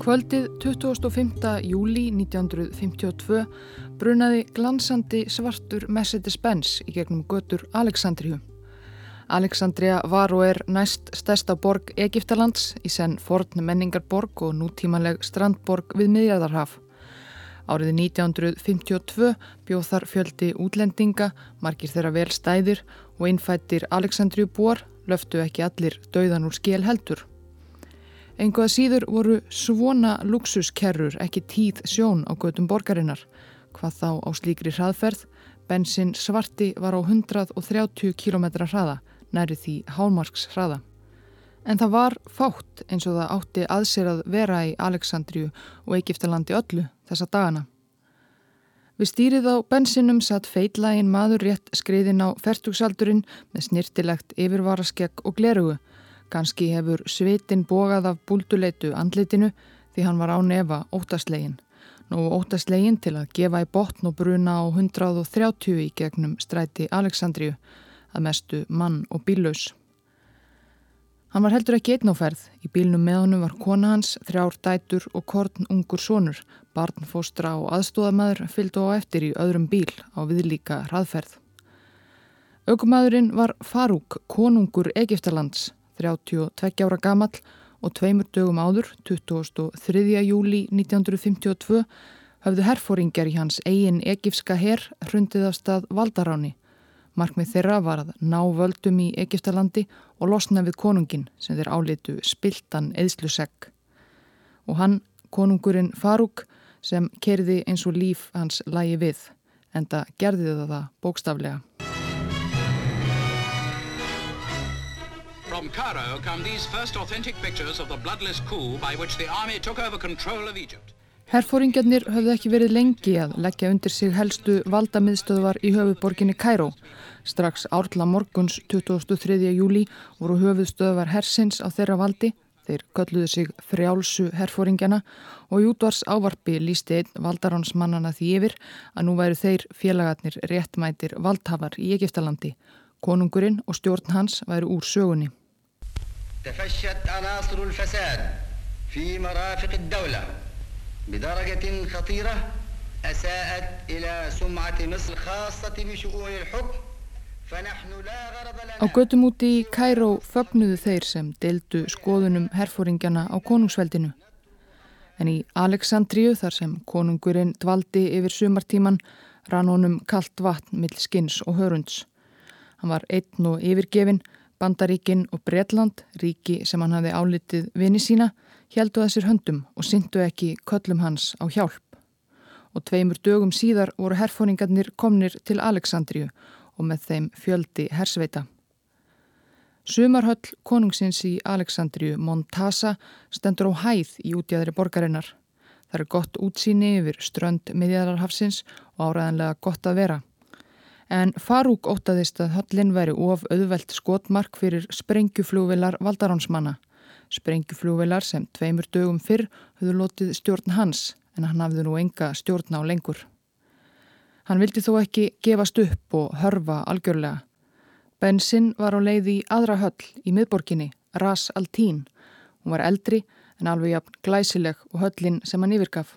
Kvöldið 25. júli 1952 brunaði glansandi svartur Mercedes-Benz í gegnum götur Aleksandriju. Aleksandria var og er næst stærsta borg Egiptalands í senn forn menningarborg og nútímanleg strandborg við miðjarðarhaf. Árið 1952 bjóð þar fjöldi útlendinga, margir þeirra vel stæðir og innfættir Aleksandriju búar löftu ekki allir dauðan úr skil heldur. Enguða síður voru svona luxuskerrur ekki tíð sjón á gödum borgarinnar. Hvað þá á slíkri hraðferð, bensin svarti var á 130 km hraða, næri því hálmarks hraða. En það var fátt eins og það átti aðsér að vera í Aleksandriju og Egiptalandi öllu þessa dagana. Við stýrið á bensinum satt feitlægin maður rétt skriðin á fertugsaldurinn með snirtilegt yfirvaraskegg og glerugu Ganski hefur svitin bógað af búlduleitu andlitinu því hann var á nefa óttaslegin. Nú óttaslegin til að gefa í botn og bruna á 130 í gegnum stræti Aleksandriju að mestu mann og bílaus. Hann var heldur ekki einn á ferð. Í bílnum með honum var kona hans, þrjár dætur og korn ungur sonur. Barnfóstra og aðstóðamæður fylgdu á eftir í öðrum bíl á viðlíka hraðferð. Ökumæðurinn var Farúk, konungur Egiptalands 32 ára gamall og tveimur dögum áður, 23. júli 1952, höfðu herfóringar í hans eigin egifska herr hrundið af stað valdaráni. Markmið þeirra var að ná völdum í Egiptalandi og losna við konungin sem þeir álitu spiltan eðslusegg. Og hann, konungurinn Farúk, sem kerði eins og líf hans lægi við, enda gerði það bókstaflega. From Cairo come these first authentic pictures of the bloodless coup by which the army took over control of Egypt. Herfóringarnir höfðu ekki verið lengi að leggja undir sig helstu valdamiðstöðvar í höfuborginni Kæró. Strax árla morguns 23. júli voru höfuðstöðvar hersins á þeirra valdi. Þeir kölluðu sig frjálsu herfóringjana og í útvars ávarpi lísti einn valdaránsmannana því yfir að nú væru þeir félagarnir réttmætir valdhafar í Egiptalandi. Konungurinn og stjórn hans væru úr sögunni. تفشت عناصر الفساد في مرافق الدولة بدرجة خطيرة أساءت إلى سمعة مصر خاصة بشؤون الحكم Á götum úti í Kæró fögnuðu þeir sem deildu skoðunum herfóringjana á konungsveldinu. En í Aleksandríu þar sem konungurinn dvaldi yfir sumartíman rann honum kallt vatn mill skins og hörunds. Hann var einn og yfirgefin Bandaríkin og Bretland, ríki sem hann hafi álitið vini sína, heldu þessir höndum og syndu ekki köllum hans á hjálp. Og tveimur dögum síðar voru herfóningarnir komnir til Aleksandriju og með þeim fjöldi hersveita. Sumarhöll konungsins í Aleksandriju, Montasa, stendur á hæð í útjæðri borgarinnar. Það er gott útsýni yfir strönd miðjararhafsins og áræðanlega gott að vera en Farúk ótaðist að höllin væri of auðvelt skotmark fyrir sprengjuflúvilar valdaránsmanna. Sprengjuflúvilar sem tveimur dögum fyrr höfðu lotið stjórn hans en hann hafði nú enga stjórn á lengur. Hann vildi þó ekki gefast upp og hörfa algjörlega. Bensin var á leið í aðra höll í miðborginni, Ras Altín. Hún var eldri en alveg jafn glæsileg og höllin sem hann yfirgaf.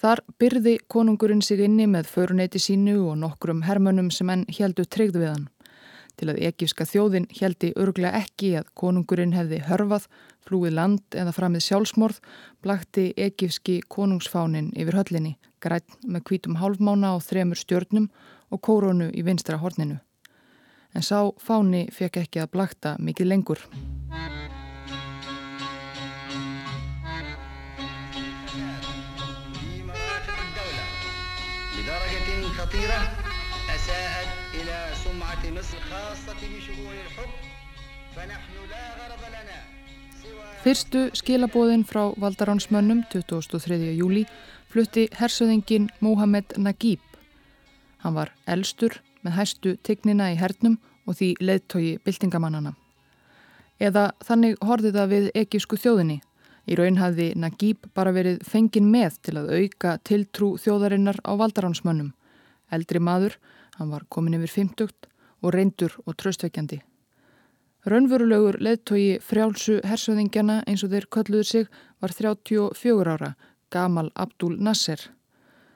Þar byrði konungurinn sig inni með föruneyti sínu og nokkrum hermönum sem enn heldu treygðu við hann. Til að ekifska þjóðin heldi örglega ekki að konungurinn hefði hörfað, flúið land eða framið sjálfsmorð, blakti ekifski konungsfánin yfir höllinni, grætt með kvítum hálfmána og þremur stjörnum og kórónu í vinstra horninu. En sá fáni fekk ekki að blakta mikið lengur. خطيرة أساءت إلى سمعة مصر خاصة بشؤون الحكم فنحن لا غرض لنا Fyrstu skilabóðin frá valdaránsmönnum 23. júli flutti hersöðingin Mohamed Naguib. Hann var elstur með hæstu tegnina í hernum og því leðtogi byltingamannana. Eða þannig horfið það við ekísku þjóðinni. Í raun hafði Naguib bara verið fengin með til að auka tiltrú þjóðarinnar á valdaránsmönnum Eldri maður, hann var komin yfir 50 og reyndur og tröstveikjandi. Raunverulegur leðtogi frjálsu hersöðingjana eins og þeir kölluður sig var 34 ára, Gamal Abdul Nasser.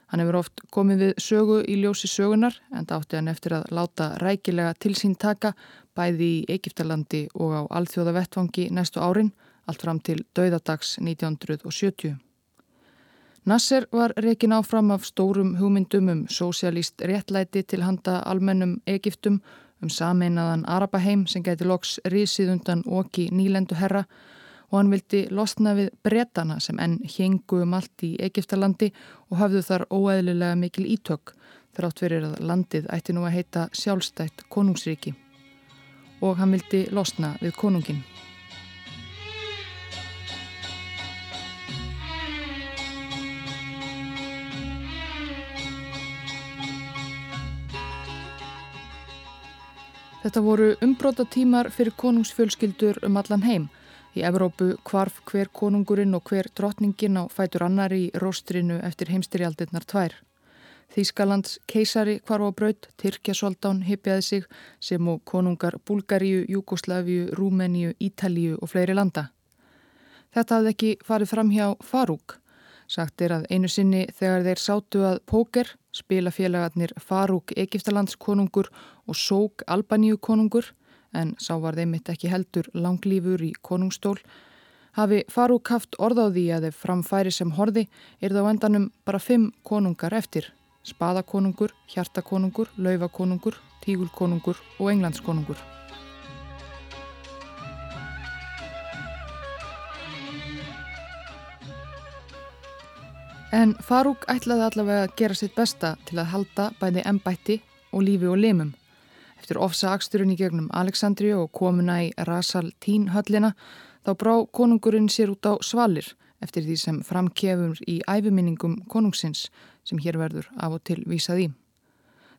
Hann hefur oft komið við sögu í ljósi sögunar en það átti hann eftir að láta rækilega til sín taka bæði í Egiptalandi og á alþjóða vettfangi næstu árin, allt fram til dauðadags 1970. Nasser var rekin áfram af stórum hugmyndum um sósialíst réttlæti til handa almennum Egiptum um sameinaðan Arabaheim sem gæti loks risið undan oki nýlendu herra og hann vildi losna við bretana sem enn hengu um allt í Egiptalandi og hafðu þar óæðilega mikil ítök þrátt fyrir að landið ætti nú að heita sjálfstætt konungsríki og hann vildi losna við konungin. Þetta voru umbróta tímar fyrir konungsfjölskyldur um allan heim. Í Evrópu kvarf hver konungurinn og hver drotningin á fætur annar í róstrinu eftir heimstyrjaldirnar tvær. Þýskalands keisari kvarf á braut, Tyrkjasoldán hypjaði sig sem og konungar Bulgaríu, Júkoslaviu, Rúmeníu, Ítalíu og fleiri landa. Þetta hafði ekki farið fram hjá Farúk. Sagt er að einu sinni þegar þeir sátu að póker spilafélagarnir Farúk Egiptalandskonungur og Sók Albaníu konungur en sá var þeim mitt ekki heldur langlífur í konungstól hafi Farúk haft orð á því að ef framfæri sem horði er þá endanum bara fimm konungar eftir Spaðakonungur, Hjartakonungur, Laufakonungur, Tígulkonungur og Englandskonungur. En Farúk ætlaði allavega að gera sitt besta til að halda bæði embætti og lífi og limum. Eftir ofsa aksturinn í gegnum Aleksandri og komuna í Rasal Tín höllina þá brá konungurinn sér út á svalir eftir því sem framkefur í æfiminningum konungsins sem hér verður af og til vísað í.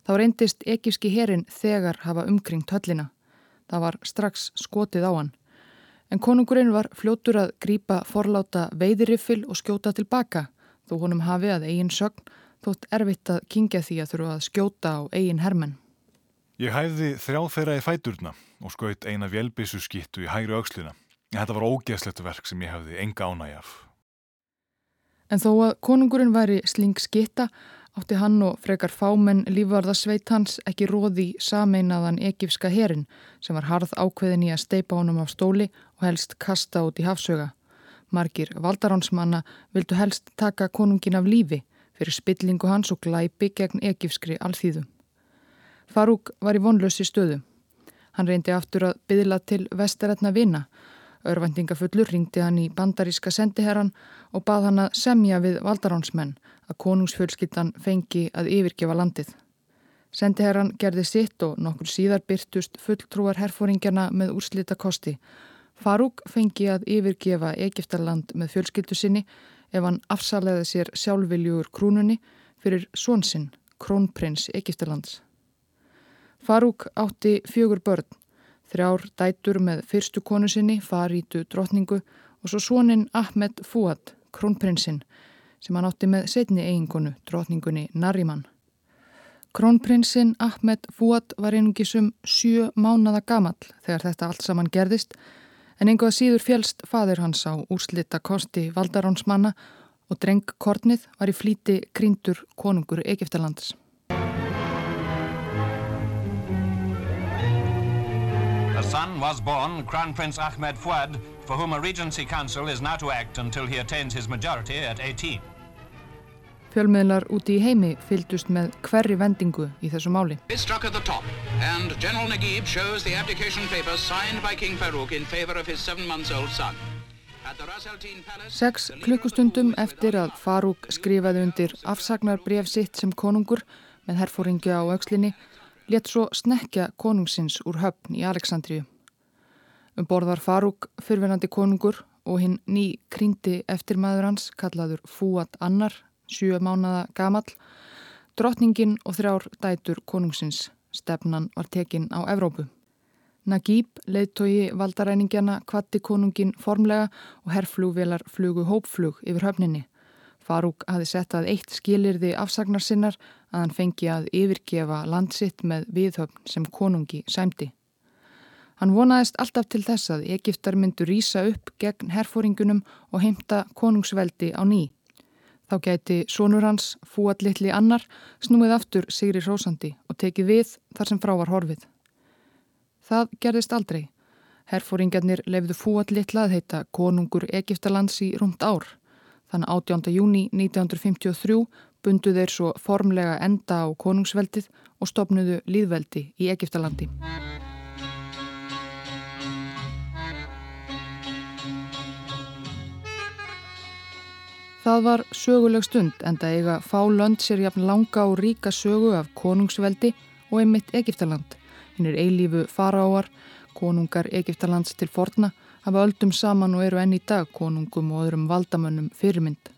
Þá reyndist ekifski herin þegar hafa umkringt höllina. Það var strax skotið á hann. En konungurinn var fljótur að grýpa forláta veiðiriffil og skjóta tilbaka þó honum hafi að eigin sögn þótt erfitt að kingja því að þurfa að skjóta á eigin hermenn. Ég hæfði þrjá þeirra í fæturna og skaut eina vjelbissu skittu í hægri aukslina. Þetta var ógeðslegt verk sem ég hafði enga ánægjaf. En þó að konungurinn væri sling skitta átti hann og frekar fámenn lífvarðasveit hans ekki róði sameinaðan ekifska herin sem var harð ákveðin í að steipa honum af stóli og helst kasta út í hafsöga. Margir valdaránsmanna vildu helst taka konungin af lífi fyrir spillingu hans og glæpi gegn ekifskri alþýðu. Farúk var í vonlösi stöðu. Hann reyndi aftur að byðla til vestarætna vina. Örvendingafullur ringdi hann í bandaríska sendiherran og bað hann að semja við valdaránsmenn að konungsfjölskyttan fengi að yfirgefa landið. Sendiherran gerði sitt og nokkur síðar byrtust fulltrúar herfóringjana með úrslita kosti Farúk fengi að yfirgefa Egiptaland með fjölskyldu sinni ef hann afsaleði sér sjálfviljugur krúnunni fyrir svonsinn, krónprins Egiptalands. Farúk átti fjögur börn, þrjár dætur með fyrstu konu sinni, farítu drotningu og svo svoninn Ahmed Fuad, krónprinsinn, sem hann átti með setni eiginkonu, drotningunni Nariman. Krónprinsinn Ahmed Fuad var einungisum sjö mánada gamall þegar þetta allt saman gerðist en einhvað síður fjælst fadur hans á úrslita kosti valdaránsmanna og drengkornið var í flíti kríndur konungur Egiptalands. A son was born, Crown Prince Ahmed Fuad, for whom a regency council is now to act until he attains his majority at 18. Fjölmiðlar úti í heimi fyldust með hverri vendingu í þessu máli. of klukkustundum eftir að Farúk skrifaði undir afsagnarbref sitt sem konungur með herfóringja á aukslinni létt svo snekja konungsins úr höfn í Aleksandríu. Um borðar Farúk fyrfinandi konungur og hinn ný krýndi eftirmaður hans kallaður Fúat Annar sjö mánada gamall, drottningin og þrjár dætur konungsins. Stefnan var tekin á Evrópu. Nagíb, leiðtogi valdaræningjana, kvatti konungin formlega og herrflugvelar flugu hópflug yfir höfninni. Farúk hafi sett að eitt skilirði afsagnar sinnar að hann fengi að yfirgefa landsitt með viðhöfn sem konungi sæmdi. Hann vonaðist alltaf til þess að Egiptar myndu rýsa upp gegn herfóringunum og heimta konungsveldi á ný. Þá gæti sonur hans, fúallitli annar, snúið aftur Sigri Rósandi og tekið við þar sem frá var horfið. Það gerðist aldrei. Herfóringarnir lefðu fúallitla að heita konungur Egiptalands í rúmt ár. Þannig 18. júni 1953 bundu þeir svo formlega enda á konungsveldið og stopnuðu líðveldi í Egiptalandi. Það var söguleg stund en það eiga fá lönd sér jafn langa og ríka sögu af konungsveldi og einmitt Egiptaland. Hinn er eilífu faraáar, konungar Egiptalands til forna, hafa öldum saman og eru enn í dag konungum og öðrum valdamönnum fyrirmynd.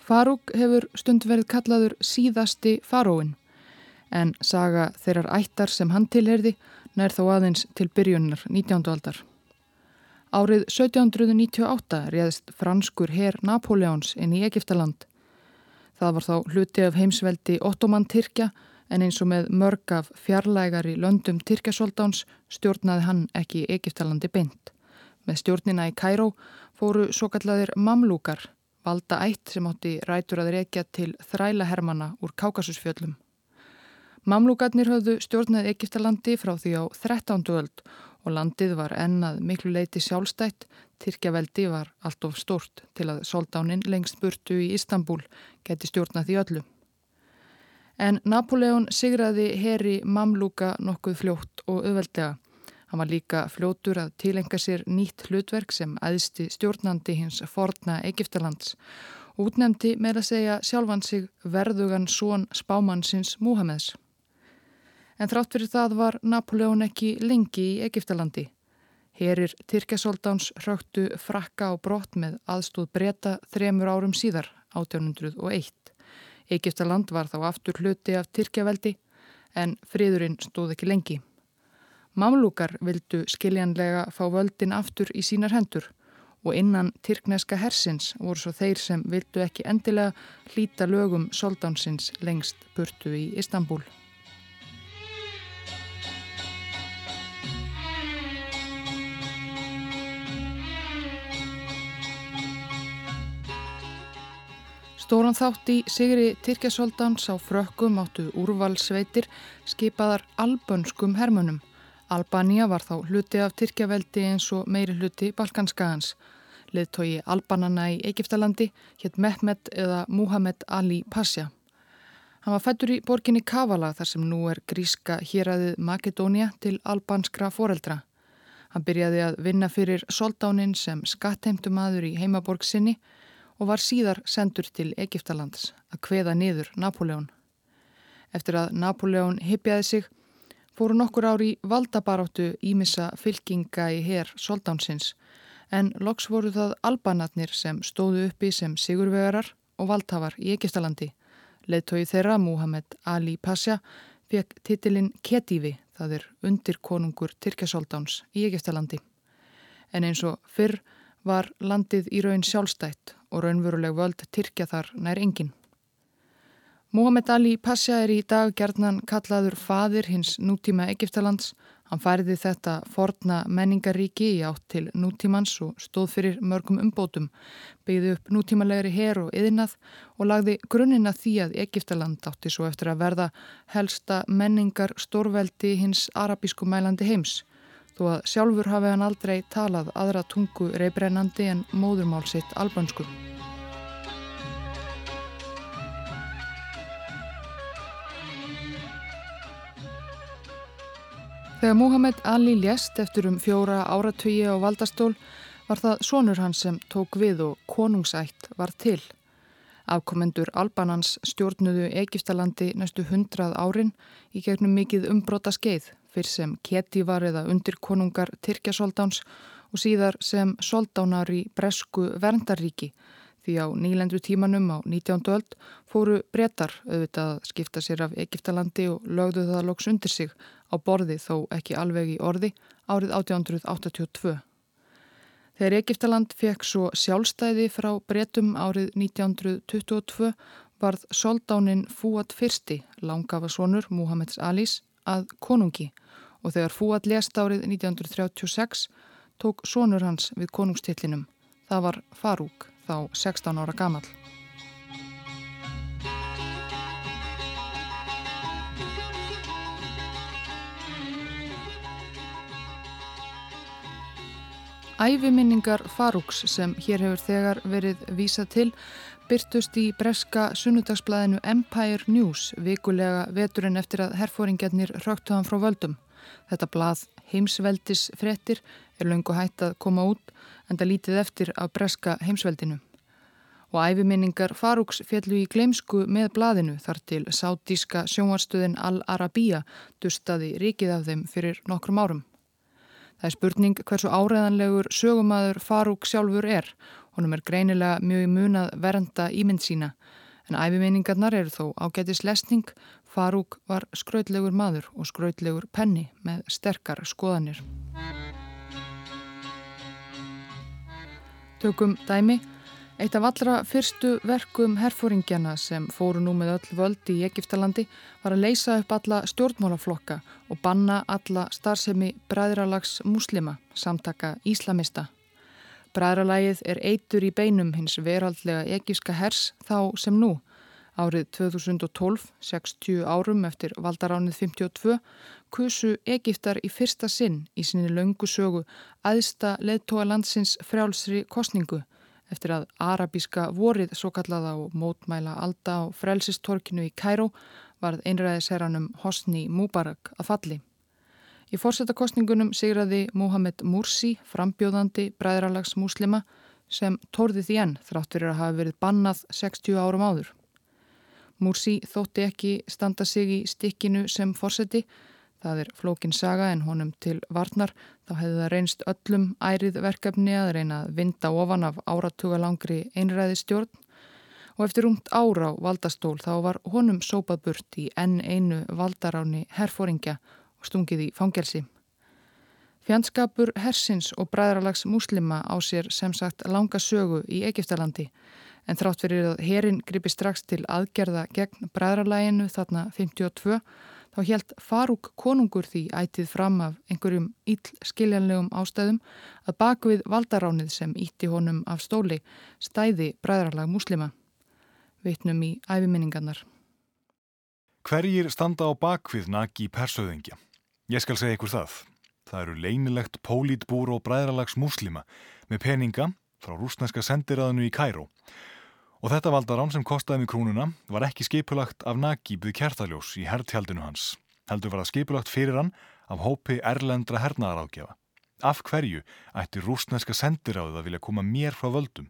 Farúk hefur stund verið kallaður síðasti faróin en saga þeirrar ættar sem hann tilherði nær þó aðeins til byrjunnar 19. aldar. Árið 1798 réðist franskur herr Napoleons inn í Egiptaland. Það var þá hluti af heimsveldi Ottoman Tyrkja en eins og með mörg af fjarlægari löndum Tyrkjasóldáns stjórnaði hann ekki Egiptalandi beint. Með stjórnina í Kæró fóru svo kallaðir mamlúkar, valda ætt sem átti rætur að reykja til þrælahermana úr Kákasusfjöllum. Mamlúkarnir höfðu stjórnað Egiptalandi frá því á 13. öld og landið var ennað miklu leiti sjálfstætt, Tyrkjaveldi var allt of stort til að soldánin lengst burtu í Istanbul geti stjórnað því öllu. En Napoleon sigraði heri Mamluka nokkuð fljótt og auðveldega. Hann var líka fljótur að tilenga sér nýtt hlutverk sem aðsti stjórnandi hins forna Egiptalands útnemdi með að segja sjálfan sig verðugan són spámannsins Múhameðs. En þrátt fyrir það var Napoleon ekki lengi í Egiptalandi. Herir Tyrkjasóldáns hröktu frakka á brott með aðstóð breyta þremur árum síðar, 1801. Egiptaland var þá aftur hluti af Tyrkjaveldi en friðurinn stóð ekki lengi. Mamlúkar vildu skiljanlega fá völdin aftur í sínar hendur og innan Tyrkneska hersins voru svo þeir sem vildu ekki endilega hlýta lögum soldánsins lengst burtu í Istanbul. Stóran þátt í Sigri Tyrkjasoldans á frökkum áttu úrvalsveitir skipaðar albönskum hermunum. Albania var þá hluti af Tyrkjaveldi eins og meiri hluti Balkanskagans. Leðtogi Albanana í Egiptalandi hétt Mehmet eða Muhammed Ali Pasha. Hann var fættur í borginni Kavala þar sem nú er gríska hýraðið Makedónia til albanskra foreldra. Hann byrjaði að vinna fyrir soldánin sem skattheimtumadur í heimaborg sinni og var síðar sendur til Egiptalands að kveða niður Napoleon. Eftir að Napoleon hypjaði sig fóru nokkur ári valdabaráttu ímissa fylkinga í herr soldánsins en loks voru það albanatnir sem stóðu uppi sem sigurvegarar og valdhafar í Egiptalandi. Leðtói þeirra, Muhammed Ali Pasha, fekk titilinn Ketivi, það er undir konungur Tyrkjasóldáns í Egiptalandi. En eins og fyrr var landið í raun sjálfstætt og raunveruleg völd Tyrkja þar nær engin. Muhammed Ali Pasha er í dag gerðnan kallaður fadir hins nútíma Egiptalands. Hann færiði þetta forna menningaríki í átt til nútímans og stóð fyrir mörgum umbótum, byggði upp nútímalegri her og yðinað og lagði grunnina því að Egiptaland átti svo eftir að verða helsta menningar stórveldi hins arabísku mælandi heims þó að sjálfur hafi hann aldrei talað aðra tungu reybrennandi en móðurmál sitt albansku. Þegar Muhammed Ali lést eftir um fjóra áratögi á valdastól var það sonur hans sem tók við og konungsætt var til. Afkomendur Albanans stjórnuðu Egiptalandi næstu hundrað árin í gegnum mikið umbrota skeið fyrr sem ketívar eða undirkonungar Tyrkjasóldáns og síðar sem sóldánar í Bresku verndaríki því á nýlendu tímanum á 19. öld fóru brettar auðvitað að skipta sér af Egiptalandi og lögðu það loks undir sig á borði þó ekki alveg í orði árið 1882. Þegar Egiptaland fekk svo sjálfstæði frá brettum árið 1922 varð soldánin Fúat fyrsti, langafa sonur Muhammeds Alís, að konungi og þegar Fúad lést árið 1936 tók sonur hans við konungstillinum. Það var Farúk, þá 16 ára gamal. Æviminningar Farúks sem hér hefur þegar verið vísað til byrtust í breska sunnudagsblæðinu Empire News vikulega veturinn eftir að herfóringjarnir röktu hann frá völdum. Þetta blað heimsveldis frettir er löngu hægt að koma út en það lítið eftir af breska heimsveldinu. Og æviminningar Farúks fjallu í gleimsku með blaðinu þar til sátíska sjónvarstöðin Al-Arabiya dustaði ríkið af þeim fyrir nokkrum árum. Það er spurning hversu áreðanlegur sögumadur Farúk sjálfur er. Honum er greinilega mjög munað verenda ímynd sína. En æfiminningarnar eru þó ágætis lesning. Farúk var skrautlegur maður og skrautlegur penni með sterkar skoðanir. Tökum dæmi. Eitt af allra fyrstu verkum herfóringjana sem fóru nú með öll völdi í Egiptalandi var að leysa upp alla stjórnmálaflokka og banna alla starfsemi bræðralags muslima, samtaka íslamista. Bræðralagið er eitur í beinum hins veraldlega egíska hers þá sem nú. Árið 2012, 60 árum eftir valdaránið 52, kusu Egiptar í fyrsta sinn í sinni löngu sögu aðsta leðtóa landsins frjálsri kostningu eftir að arabíska vorið svo kallaða og mótmæla alda á frelsistorkinu í Kæró varð einræðisherranum Hosni Mubarak að falli. Í fórsetakostningunum sigraði Mohamed Mursi, frambjóðandi bræðralags muslima, sem tórði því enn þrátt fyrir að hafa verið bannað 60 árum áður. Mursi þótti ekki standa sig í stikkinu sem fórseti Það er flókin saga en honum til varnar. Þá hefði það reynst öllum ærið verkefni að reyna að vinda ofan af áratuga langri einræði stjórn og eftir umt ára á valdastól þá var honum sópað burt í enn einu valdaráni herfóringja og stungið í fangelsi. Fjandskapur hersins og bræðralags muslima á sér sem sagt langa sögu í Egiptalandi en þrátt fyrir að herin gripi strax til aðgerða gegn bræðralæginu þarna 52 þá helt Farúk konungur því ætið fram af einhverjum íll skiljanlegum ástæðum að bakvið valdaránið sem ítti honum af stóli stæði bræðralag muslima. Vitnum í æfiminningarnar. Hverjir standa á bakvið naki persauðingja? Ég skal segja ykkur það. Það eru leinilegt pólítbúr og bræðralags muslima með peninga frá rúsneska sendiræðinu í Kæró Og þetta valdarán sem kostaði með krúnuna var ekki skipulagt af Nagíbið Kjartaljós í herrtjaldinu hans. Heldur var það skipulagt fyrir hann af hópi erlendra hernaðaráðgjafa. Af hverju ætti rúsneska sendiráðið að vilja koma mér frá völdum?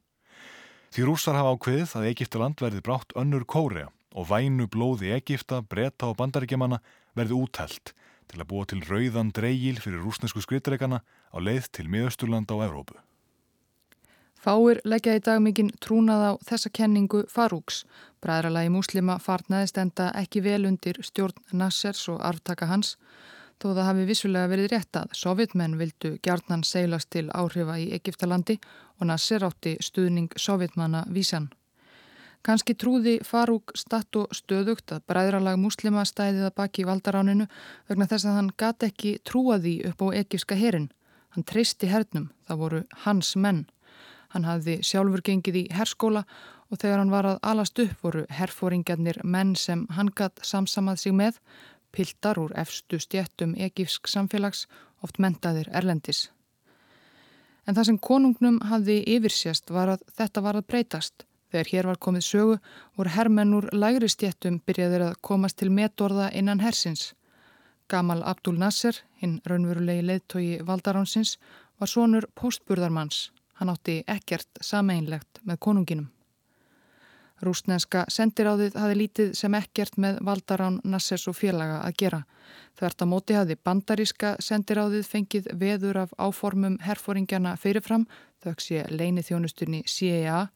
Því rússar hafa ákveðið að Egiptaland verði brátt önnur kórea og vænu blóði Egipta, bretta og bandaríkjamanna verði úthelt til að búa til rauðan dreigil fyrir rúsnesku skritreikana á leið til miðausturlanda á Evrópu. Fáir leggja í dag mikinn trúnað á þessa kenningu Farúks. Bræðralagi múslima farnaðist enda ekki vel undir stjórn Nassers og arftaka hans, þó það hafi vissulega verið rétt að sovjetmenn vildu gjarnan seilast til áhrifa í Egiptalandi og Nasser átti stuðning sovjetmanna vísan. Kanski trúði Farúk statt og stöðugt að bræðralag múslima stæðið að baki valdaráninu vegna þess að hann gati ekki trúaði upp á egipska herin. Hann treysti hernum, það voru hans menn. Hann hafði sjálfur gengið í herskóla og þegar hann var að alast upp voru herfóringjarnir menn sem hann gatt samsamað sig með, piltar úr efstu stjettum egífsk samfélags, oft mentaðir erlendis. En það sem konungnum hafði yfirsjast var að þetta var að breytast. Þegar hér var komið sögu voru herrmennur lægri stjettum byrjaðir að komast til metorða innan hersins. Gamal Abdul Nasser, hinn raunverulegi leðtogi Valdaránsins, var sonur postburðarmanns Hann átti ekkert sameinlegt með konunginum. Rúsnenska sendiráðið hafi lítið sem ekkert með valdarán Nassers og félaga að gera. Þvert að móti hafi bandaríska sendiráðið fengið veður af áformum herfóringjana fyrirfram, þauks ég leini þjónustunni CIA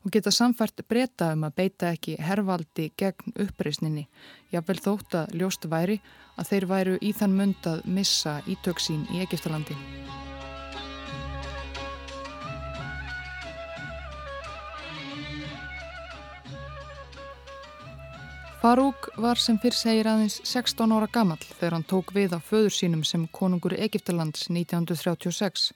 og geta samfært breyta um að beita ekki hervaldi gegn uppreysninni. Jável þótt að ljóst væri að þeir væru í þann mund að missa ítöksín í Egiptalandi. Farúk var sem fyrr segir aðeins 16 ára gammal þegar hann tók við af föður sínum sem konungur Egiptalands 1936.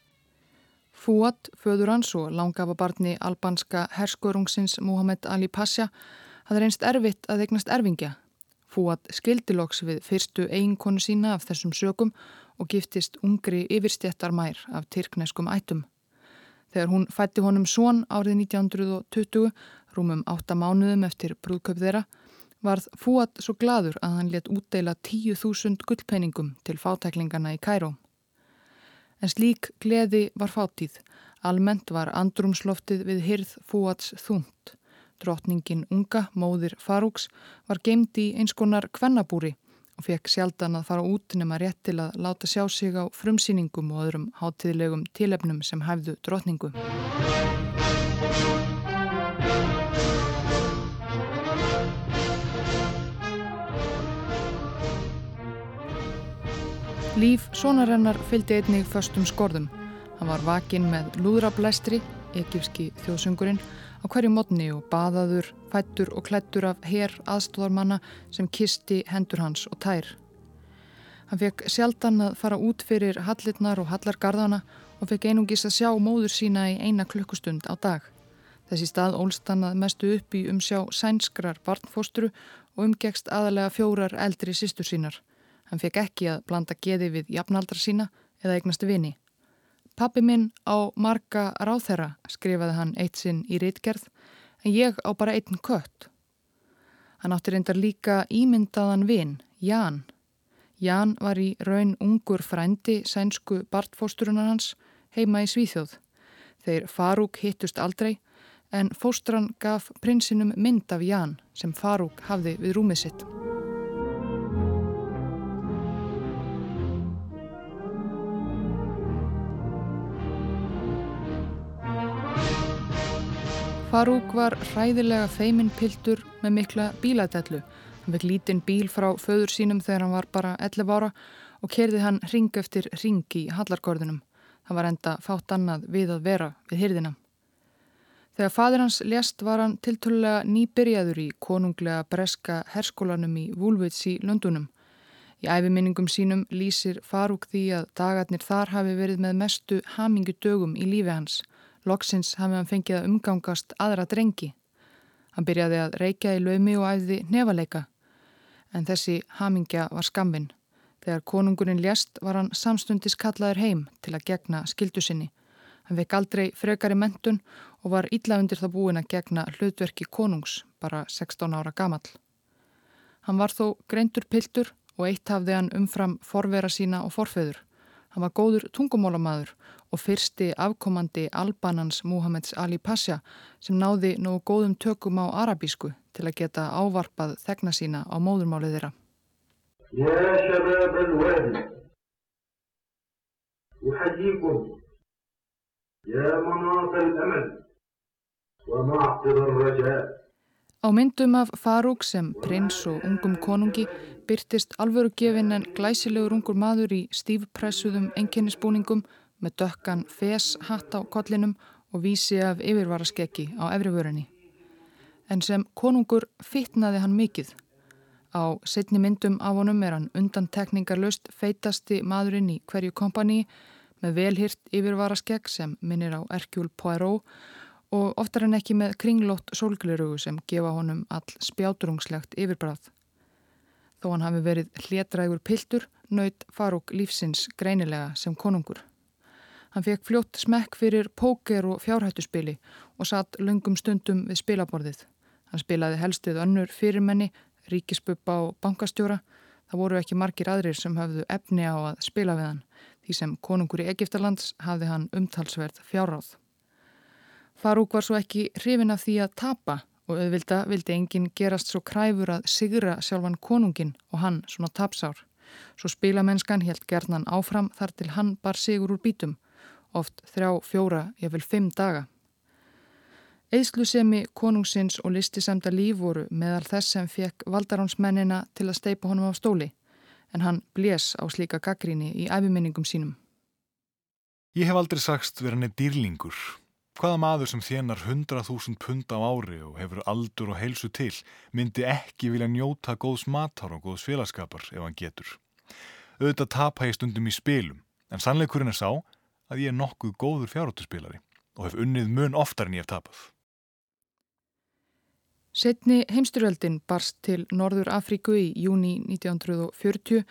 Fúat, föður hans og langafa barni albanska herskörungsins Muhammed Ali Pasha hafði reynst erfitt að eignast erfingja. Fúat skildiloks við fyrstu eiginkonu sína af þessum sökum og giftist ungri yfirstjættar mær af tyrkneskum ættum. Þegar hún fætti honum svon árið 1920, rúmum átta mánuðum eftir brúðköp þeirra, varð Fúat svo gladur að hann let útdeila 10.000 gullpenningum til fátæklingana í Kæró. En slík gleði var fátíð. Almennt var andrumsloftið við hyrð Fúats þúnt. Drotningin unga, móðir Farúks, var gemd í eins konar kvennabúri og fekk sjaldan að fara út nema rétt til að láta sjá sig á frumsýningum og öðrum hátíðlegum tilefnum sem hæfðu drotningu. Líf sonarennar fylgdi einnig föstum skorðum. Hann var vakinn með lúðrablæstri, ekifski þjóðsungurinn, á hverju modni og baðaður, fættur og klættur af herr aðstóðarmanna sem kisti hendur hans og tær. Hann fekk sjaldan að fara út fyrir hallirnar og hallargarðana og fekk einungis að sjá móður sína í eina klukkustund á dag. Þessi stað ólst hann að mestu upp í umsjá sænskrar barnfósturu og umgekst aðalega fjórar eldri sístur sínar. Hann fekk ekki að blanda geði við jafnaldra sína eða eignast vini. Pappi minn á marga ráþherra, skrifaði hann eitt sinn í reitgerð, en ég á bara einn kött. Hann átti reyndar líka ímyndaðan vin, Ján. Ján var í raun ungur frændi sænsku bartfósturunar hans heima í Svíþjóð. Þeir Farúk hittust aldrei, en fóstran gaf prinsinum mynd af Ján sem Farúk hafði við rúmið sitt. Farúk var hræðilega feiminnpiltur með mikla bíladellu. Hann vekk lítinn bíl frá föður sínum þegar hann var bara 11 ára og kerði hann ring eftir ring í hallargörðunum. Það var enda fátt annað við að vera við hyrðina. Þegar fadir hans lést var hann tiltölulega nýbyrjaður í konunglega breska herskólanum í Woolwich í Lundunum. Í æfiminningum sínum lýsir Farúk því að dagarnir þar hafi verið með mestu hamingu dögum í lífi hans. Loksins hafði hann fengið að umgangast aðra drengi. Hann byrjaði að reykja í laumi og æði nefaleika. En þessi hamingja var skamminn. Þegar konungurinn lést var hann samstundis kallaður heim til að gegna skildu sinni. Hann vekk aldrei frekari mentun og var illa undir það búin að gegna hlutverki konungs, bara 16 ára gamall. Hann var þó greintur piltur og eitt hafði hann umfram forvera sína og forfeður. Hann var góður tungumálamadur og fyrsti afkomandi Albanans Muhammeds Ali Pasha sem náði nógu góðum tökum á arabísku til að geta ávarpað þegna sína á móðurmáli þeirra. Ég er mann að það er emel og maður er að ræða Á myndum af Farúk sem prins og ungum konungi byrtist alvörugefin en glæsilegur ungur maður í stífpressuðum enkennisbúningum með dökkan fes hatt á kollinum og vísi af yfirvaraskeggi á efrivörunni. En sem konungur fittnaði hann mikið. Á setni myndum af honum er hann undantekningarlöst feitasti maðurinn í hverju kompani með velhirt yfirvaraskegg sem minnir á Erkjúl Poirot og oftar en ekki með kringlótt sólglirugu sem gefa honum all spjáturungslegt yfirbráð. Þó hann hafi verið hlétrægur piltur, naut Farúk lífsins greinilega sem konungur. Hann fekk fljótt smekk fyrir póker og fjárhættuspili og satt lungum stundum við spilaborðið. Hann spilaði helstuð önnur fyrirmenni, ríkisbuppa og bankastjóra. Það voru ekki margir aðrir sem hafðu efni á að spila við hann, því sem konungur í Egiptalands hafði hann umtalsverð fjárráð. Farúk var svo ekki hrifin af því að tapa og auðvilda vildi enginn gerast svo kræfur að sigra sjálfan konungin og hann svona tapsár. Svo spilamennskan helt gerðnan áfram þar til hann bar sigur úr bítum, oft þrjá, fjóra, ég vil fimm daga. Eðslusemi konungsins og listisemda líf voru meðal þess sem fekk valdaránsmennina til að steipa honum á stóli, en hann blés á slíka gaggríni í æfiminningum sínum. Ég hef aldrei sagst verið hann er dýrlingur Hvaða maður sem þjenar 100.000 pund á ári og hefur aldur og heilsu til myndi ekki vilja njóta góðs matar og góðs félagskapar ef hann getur. Auðvitað tapa ég stundum í spilum en sannleikurinn er sá að ég er nokkuð góður fjárhóttuspilari og hef unnið mun oftar en ég hef tapað. Setni heimsturöldin barst til Norður Afríku í júni 1940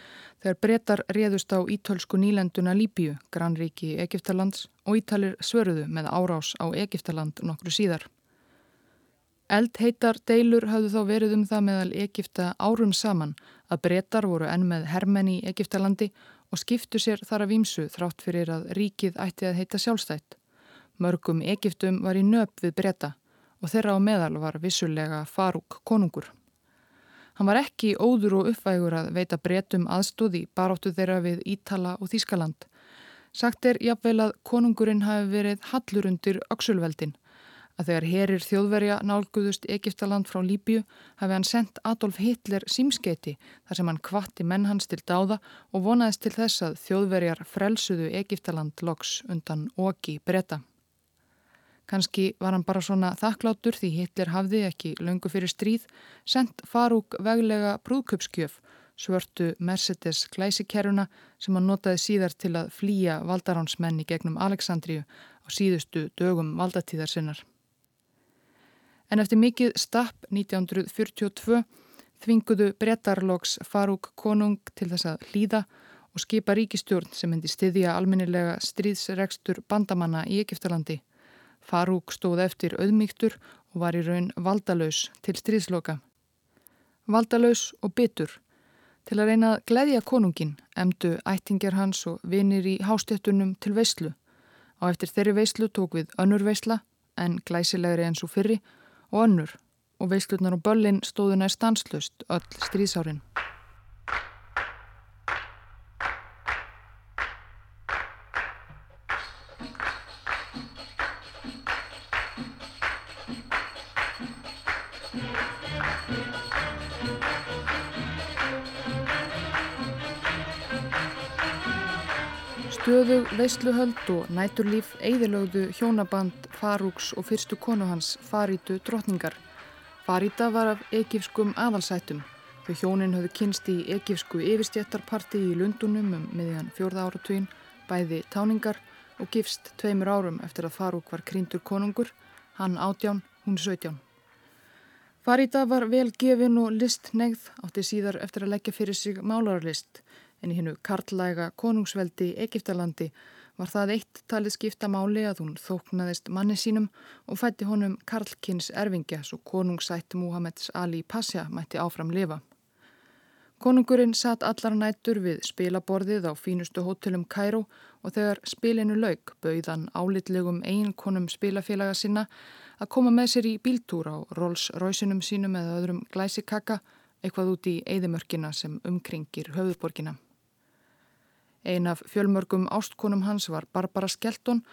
þegar brettar réðust á ítölsku nýlenduna Líbíu, grannríki Egiptalands og ítalir svöruðu með árás á Egiptaland nokkru síðar. Eldheitar deilur hafðu þá verið um það meðal Egipta árum saman að brettar voru enn með hermenn í Egiptalandi og skiptu sér þar af ímsu þrátt fyrir að ríkið ætti að heita sjálfstætt. Mörgum Egiptum var í nöp við bretta og þeirra á meðal var vissulega Farúk konungur. Hann var ekki óður og uppvægur að veita breytum aðstóði baráttu þeirra við Ítala og Þískaland. Sagt er jafnvel að konungurinn hafi verið hallur undir Öksulveldin, að þegar herir þjóðverja nálguðust Egiptaland frá Líbju hafi hann sendt Adolf Hitler símskeiti þar sem hann kvatti menn hans til dáða og vonaðist til þess að þjóðverjar frelsuðu Egiptaland loks undan oki breyta. Kanski var hann bara svona þakklátur því Hitler hafði ekki löngu fyrir stríð, sendt Farúk veglega brúðköpskjöf, svörtu Mercedes glæsikeruna sem hann notaði síðar til að flýja valdaránsmenni gegnum Aleksandriju á síðustu dögum valdatíðar sinnar. En eftir mikið stapp 1942 þvinguðu brettarloks Farúk konung til þess að hlýða og skipa ríkistjórn sem hendi styðja almennilega stríðsregstur bandamanna í Egiptalandi. Farúk stóð eftir auðmygtur og var í raun valdalaus til stríðsloka. Valdalaus og bitur. Til að reyna að gleyðja konungin emdu ættingjar hans og vinir í hástéttunum til veyslu. Á eftir þeirri veyslu tók við önnur veysla en glæsilegri eins og fyrri og önnur og veyslunar og böllin stóðu nær stanslust öll stríðsárin. Stöðug, veisluhöld og næturlíf eigðilögðu hjónaband Farúks og fyrstu konu hans Farítu drotningar. Faríta var af egifskum aðalsætum. Þau hjónin höfðu kynst í egifsku yfirstjættarparti í Lundunum um miðjan fjórða áratugin, bæði táningar og gifst tveimur árum eftir að Farúk var krýndur konungur, hann átján, hún sögtján. Faríta var vel gefin og listnegð átti síðar eftir að leggja fyrir sig málarlist en í hennu karlæga konungsveldi Egiptalandi var það eitt talið skipta máli að hún þóknaðist manni sínum og fætti honum Karlkins erfingja svo konungsætt Muhammeds Ali Pasha mætti áfram lifa. Konungurinn satt allar nættur við spilaborðið á fínustu hótelum Kæró og þegar spilinu laug bauðan álitlegum einkonum spilafélaga sinna að koma með sér í bíltúr á Rolls Royceunum sínum eða öðrum glæsikaka eitthvað út í eigðimörkina sem umkringir höfuborgina. Ein af fjölmörgum ástkonum hans var Barbara Skelton,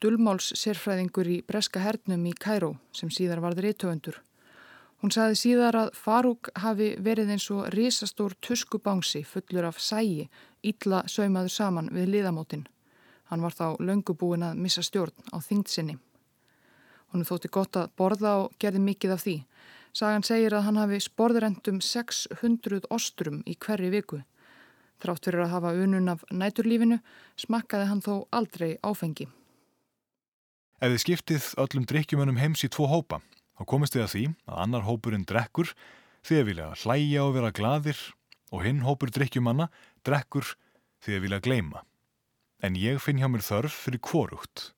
dullmáls sérfræðingur í Breska hernum í Kæró sem síðar varður íttöfundur. Hún saði síðar að Farúk hafi verið eins og risastór tuskubangsi fullur af sægi, ítla saumaður saman við liðamótin. Hann var þá löngubúin að missa stjórn á þingtsinni. Hún þótti gott að borða og gerði mikið af því. Sagan segir að hann hafi sporðrendum 600 ostrum í hverju viku. Þrátt fyrir að hafa unun af næturlífinu smakkaði hann þó aldrei áfengi. Ef þið skiptið öllum drikkjumönum heims í tvo hópa, þá komist þið að því að annar hópurinn drekkur því að vilja hlæja og vera gladir og hinn hópur drikkjumanna drekkur því að vilja gleima. En ég finn hjá mér þörf fyrir kvorugt.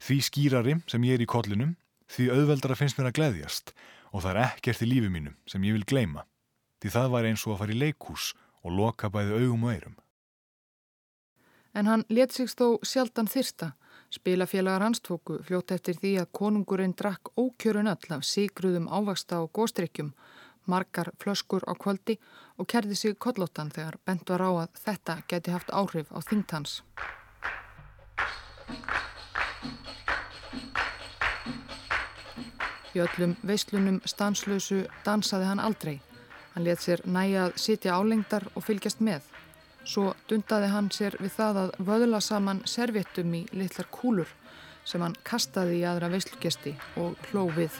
Því skýrari sem ég er í kollinum, því auðveldara finnst mér að gleðjast og það er ekkert í lífi mínum sem ég vil gleima. Því það var eins og að fara í leikús og loka bæði augum og eirum. En hann let sig þó sjaldan þyrsta. Spilafélagar hans tóku fljótt eftir því að konungurinn drakk ókjörun öll af sígruðum ávaksta og góstrykkjum, margar flöskur á kvöldi og kerði sig kollóttan þegar bent var á að þetta geti haft áhrif á þingtans. Í öllum veislunum stanslösu dansaði hann aldrei. Hann let sér næja að sitja álengdar og fylgjast með. Svo dundaði hann sér við það að vöðla saman servettum í litlar kúlur sem hann kastaði í aðra veislugesti og hló við.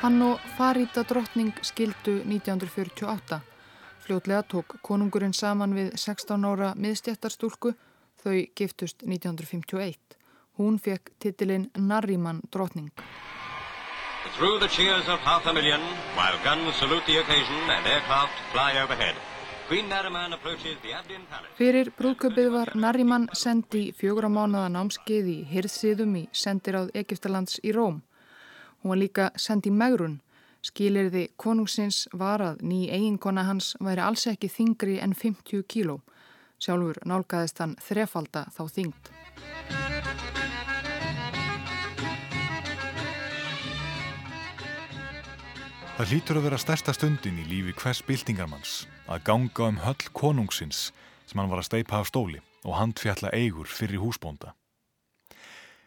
Hann og Farida drottning skildu 1948. Fljótlega tók konungurinn saman við 16 ára miðstjættarstúlku, þau giftust 1951. Hún fekk titilinn Narriman drottning. Through the cheers of half a million, while guns salute the occasion and aircraft fly overhead, Queen Nariman approaches the Abdin Palace. Fyrir brúðköpið var Narriman sendi fjögur á mánuða námskeið í hirðsiðum í sendiráð Egiptalands í Róm. Hún var líka send í megrun. Skilirði konungsins var að ný eiginkona hans væri alls ekki þingri en 50 kíló. Sjálfur nálgæðist hann þrefalda þá þingd. Það hlýtur að vera stærsta stundin í lífi hvers byltingarmanns að ganga um höll konungsins sem hann var að steipa af stóli og handfjalla eigur fyrir húsbónda.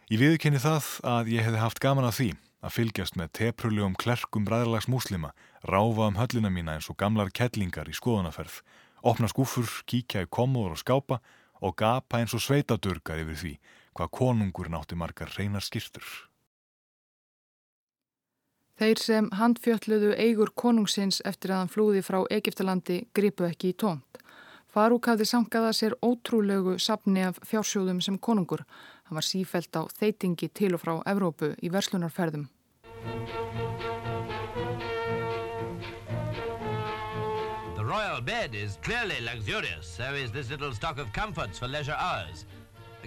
Ég viðkenni það að ég hefði haft gaman að því að fylgjast með teprulegum klerkum bræðarlags múslima, ráfa um höllina mína eins og gamlar kettlingar í skoðanaferð, opna skúfur, kíkja í komóður og skápa og gapa eins og sveitadurgar yfir því hvað konungur nátti margar reynar skýrtur. Þeir sem handfjölluðu eigur konungsins eftir að hann flúði frá Egiptalandi gripu ekki í tómt. Farúk hafði sangaða sér ótrúlegu sapni af fjársjóðum sem konungur. Hann var sífælt á þeitingi til og frá Evrópu í verslunarferðum. Royal bed is clearly luxurious, so is this little stock of comforts for leisure hours.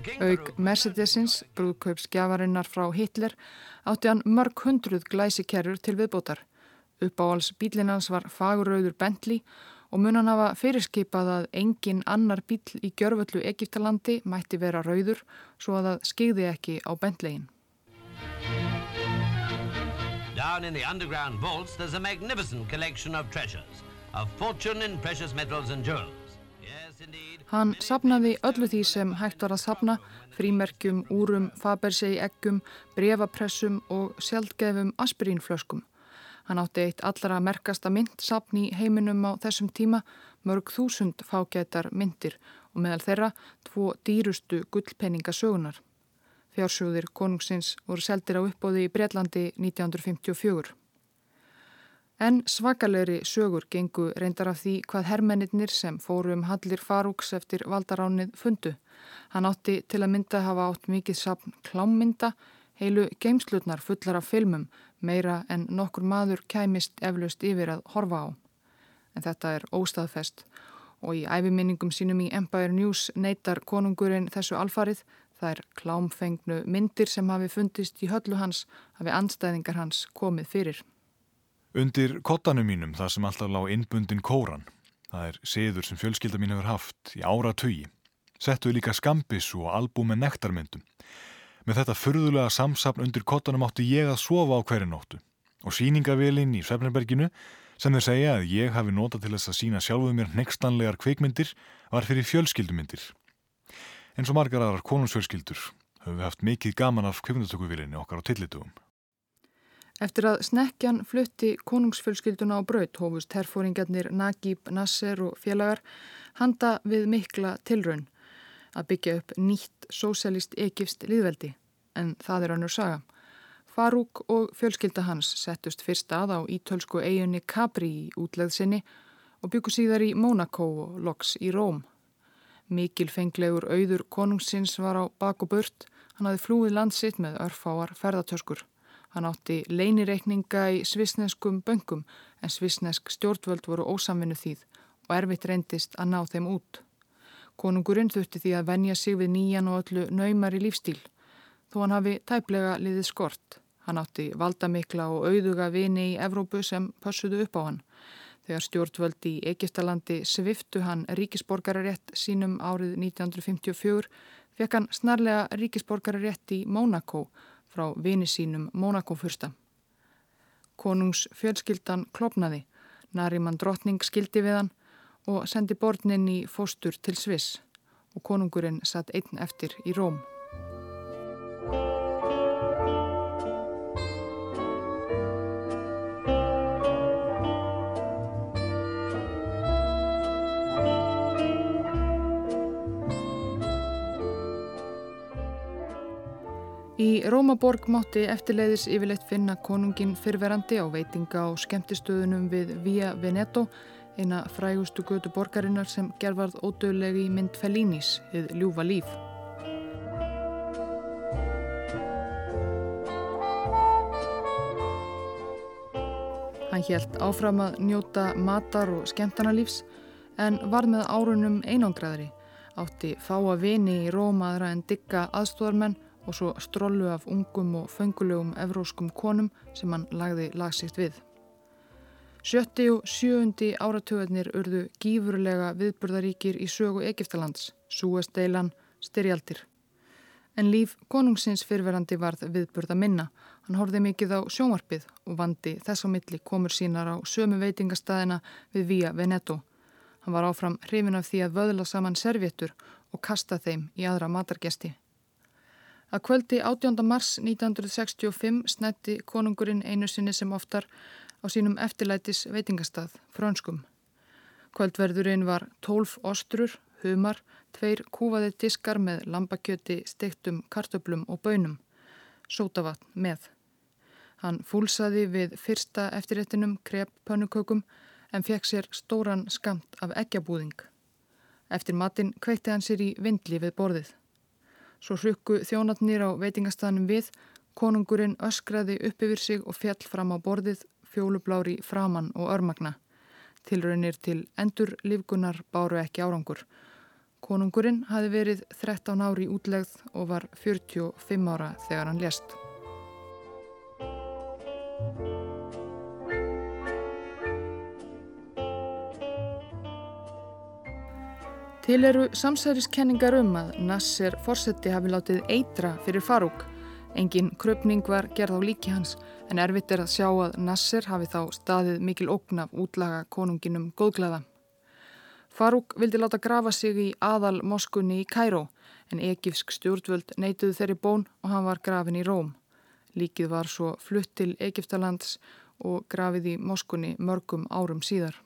Farouk- Mercedesins, brúðkaupsgjafarinnar frá Hitler, átti hann mörg hundruð glæsikerrur til viðbótar. Uppáhals bílinans var fagurauður Bentley og mun hann hafa fyrirskipað að engin annar bíl í gjörvöllu Egiptalandi mætti vera rauður svo að það skigði ekki á Bentleyin. Down in the underground vaults, there's a magnificent collection of treasures, of fortune in precious metals and jewels. Hann sapnaði öllu því sem hægt var að sapna, frímerkjum, úrum, fabersei, eggum, brefapressum og sjaldgefum aspirínflöskum. Hann átti eitt allra merkasta myndsapn í heiminum á þessum tíma, mörg þúsund fágætar myndir og meðal þeirra tvo dýrustu gullpenningasögunar. Fjársjóðir konungsins voru seldir á uppbóði í Breitlandi 1954. En svakalegri sögur gengu reyndar af því hvað hermennir sem fóru um hallir farúks eftir valdaránið fundu. Hann átti til að mynda hafa átt mikið sapn klámmynda, heilu geimslutnar fullar af filmum, meira en nokkur maður kæmist eflaust yfir að horfa á. En þetta er óstaðfest og í æfiminningum sínum í Empire News neytar konungurinn þessu alfarið Það er klámfengnu myndir sem hafi fundist í höllu hans hafi andstæðingar hans komið fyrir. Undir kottanum mínum þar sem alltaf lág innbundin kóran, það er siður sem fjölskylda mín hefur haft í ára tugi, settuðu líka skambissu og albúm með nektarmyndum. Með þetta furðulega samsapn undir kottanum átti ég að sofa á hverju nóttu og síningavélinn í Svefnerberginu sem þeir segja að ég hafi notað til þess að sína sjálfuð mér nextanlegar kveikmyndir var fyrir fjölskyldumyndir. En svo margar aðrar konungsfjölskyldur höfum við haft mikið gaman af kveikmyndatökuvílinni okkar á tillitugum. Eftir að snekkjan flutti konungsfjölskylduna á braut hófust herfóringarnir Nagib, Nasser og félagar handa við mikla tilraun að byggja upp nýtt sósælist ekifst liðveldi, en það er önnur saga. Farúk og fjölskylda hans settust fyrst að á ítölsku eiginni Capri í útleðsinni og byggu síðar í Monaco og Loks í Róm. Mikil fenglegur auður konungsins var á bak og burt, hann hafði flúið landsitt með örfáar ferðartöskur. Hann átti leinireikninga í svisneskum böngum en svisnesk stjórnvöld voru ósamvinnu þýð og erfitt reyndist að ná þeim út. Konungurinn þurfti því að venja sig við nýjan og öllu naumari lífstíl, þó hann hafi tæplega liðið skort. Hann átti valdamikla og auðuga vini í Evrópu sem pössuðu upp á hann. Þegar stjórnvöld í Egiptalandi sviftu hann ríkisborgararétt sínum árið 1954 fekk hann snarlega ríkisborgararétt í Mónakó frá vini sínum Mónakófursta. Konungs fjölskyldan klopnaði, Nariman drottning skildi við hann og sendi borðnin í fóstur til Sviss og konungurinn satt einn eftir í Róm. Í Rómaborg mátti eftirleiðis yfirleitt finna konungin fyrverandi á veitinga og skemmtistöðunum við Via Veneto, eina frægustu götu borgarinnar sem gerðvarð ódöðlegi mynd Fellinis, við ljúfa líf. Hann helt áfram að njóta matar og skemmtanalífs en var með árunum einangraðri, átti fáa vini í Rómaðra en digga aðstóðarmenn og svo strollu af ungum og fengulegum evróskum konum sem hann lagði lagsikt við. Sjötti og sjöundi áratöðnir urðu gífurlega viðburðaríkir í sögu Egiptalands, súesteilan, styrjaldir. En líf konungsins fyrverandi varð viðburða minna. Hann horfið mikið á sjónvarpið og vandi þess á milli komur sínar á sömu veitingastæðina við Via Veneto. Hann var áfram hrifin af því að vöðla saman servéttur og kasta þeim í aðra matargesti. Að kvöldi 18. mars 1965 snætti konungurinn einu sinni sem oftar á sínum eftirlætis veitingastað, frönskum. Kvöldverðurinn var 12 ostrur, humar, tveir kúfaðir diskar með lambakjöti, stektum, kartöblum og bönum, sótavatn með. Hann fúlsaði við fyrsta eftirrættinum krep pönnukökum en fekk sér stóran skamt af eggjabúðing. Eftir matinn kveitti hann sér í vindli við borðið. Svo hrukku þjónatnir á veitingastæðanum við, konungurinn öskraði upp yfir sig og fjall fram á borðið, fjólublári framann og örmagna. Tilraunir til endur lífgunar báru ekki árangur. Konungurinn hafi verið 13 ári útlegð og var 45 ára þegar hann lést. Til eru samsæriskenningar um að Nasser Forsetti hafi látið eitra fyrir Farúk. Engin kröpning var gerð á líki hans en erfitt er að sjá að Nasser hafi þá staðið mikil ógn af útlaga konunginum góðglæða. Farúk vildi láta grafa sig í aðal moskunni í Kæró en egifsk stjórnvöld neituðu þeirri bón og hann var grafin í Róm. Líkið var svo flutt til Egiptalands og grafið í moskunni mörgum árum síðar.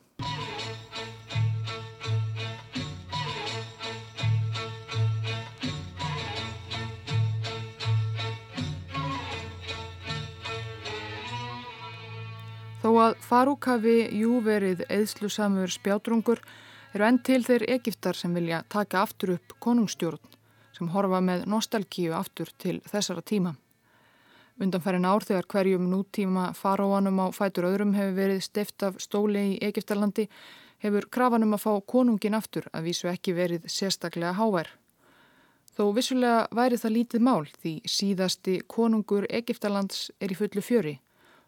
Þó að Farúk hafi jú verið eðslusamur spjátrungur eru enn til þeir Egiptar sem vilja taka aftur upp konungstjórn sem horfa með nostalgíu aftur til þessara tíma. Undanfærin ár þegar hverjum nútíma faróanum á fætur öðrum hefur verið stift af stóli í Egiptalandi hefur krafanum að fá konungin aftur að vísu ekki verið sérstaklega hávær. Þó vissulega væri það lítið mál því síðasti konungur Egiptalands er í fullu fjöri.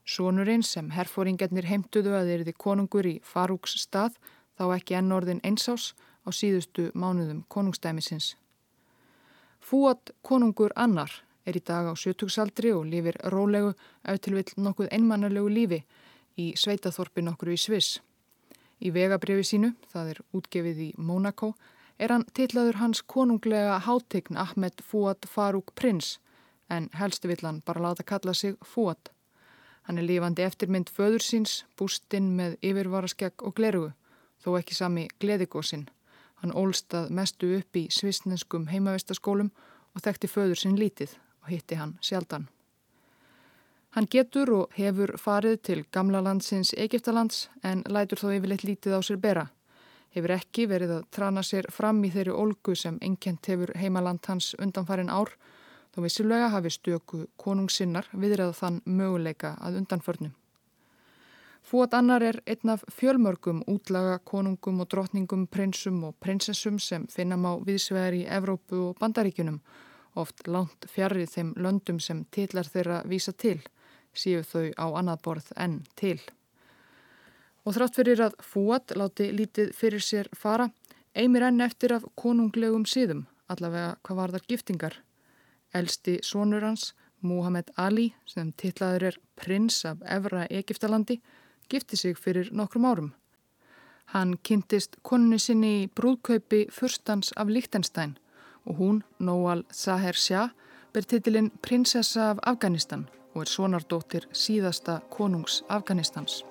Sónurinn sem herfóringarnir heimtuðu að þeirri konungur í Farúks stað þá ekki enn orðin einsás á síðustu mánuðum konungstæmisins. Fúat konungur annar er í dag á sjötugsaldri og lifir rólegu auðtilvill nokkuð einmannalegu lífi í sveitaþorpin okkur í Sviss. Í vegabrifi sínu, það er útgefið í Mónakó, er hann tillaður hans konunglega hátegn Ahmed Fúat Farúk Prins en helstu vill hann bara láta kalla sig Fúat. Hann er lifandi eftirmynd föður síns, bústinn með yfirvaraskegg og glerugu þó ekki sami gleðigósinn. Hann ólstað mestu upp í svisnenskum heimavistaskólum og þekkti föður sinn lítið og hitti hann sjaldan. Hann getur og hefur farið til gamla landsins Egiptalands en lætur þó yfirleitt lítið á sér bera. Hefur ekki verið að trana sér fram í þeirri olgu sem enkjent hefur heimaland hans undanfarin ár þó vissilega hafi stöku konungsinnar viðræða þann möguleika að undanförnum. Fúat annar er einn af fjölmörgum útlaga konungum og drotningum, prinsum og prinsessum sem finnam á viðsvegar í Evrópu og Bandaríkunum, oft langt fjarrið þeim löndum sem titlar þeirra vísa til, síu þau á annað borð enn til. Og þrátt fyrir að Fúat láti lítið fyrir sér fara, eimir enn eftir af konunglegum síðum, allavega hvað var þar giftingar. Elsti sonur hans, Muhammed Ali, sem titlaður er prins af Evra Egiptalandi, gifti sig fyrir nokkrum árum. Hann kynntist konunni sinni í brúðkaupi fyrstans af Líktenstein og hún, Nóal Zaher Shah, ber titilinn Prinsessa af Afganistan og er sonardóttir síðasta konungs Afganistans.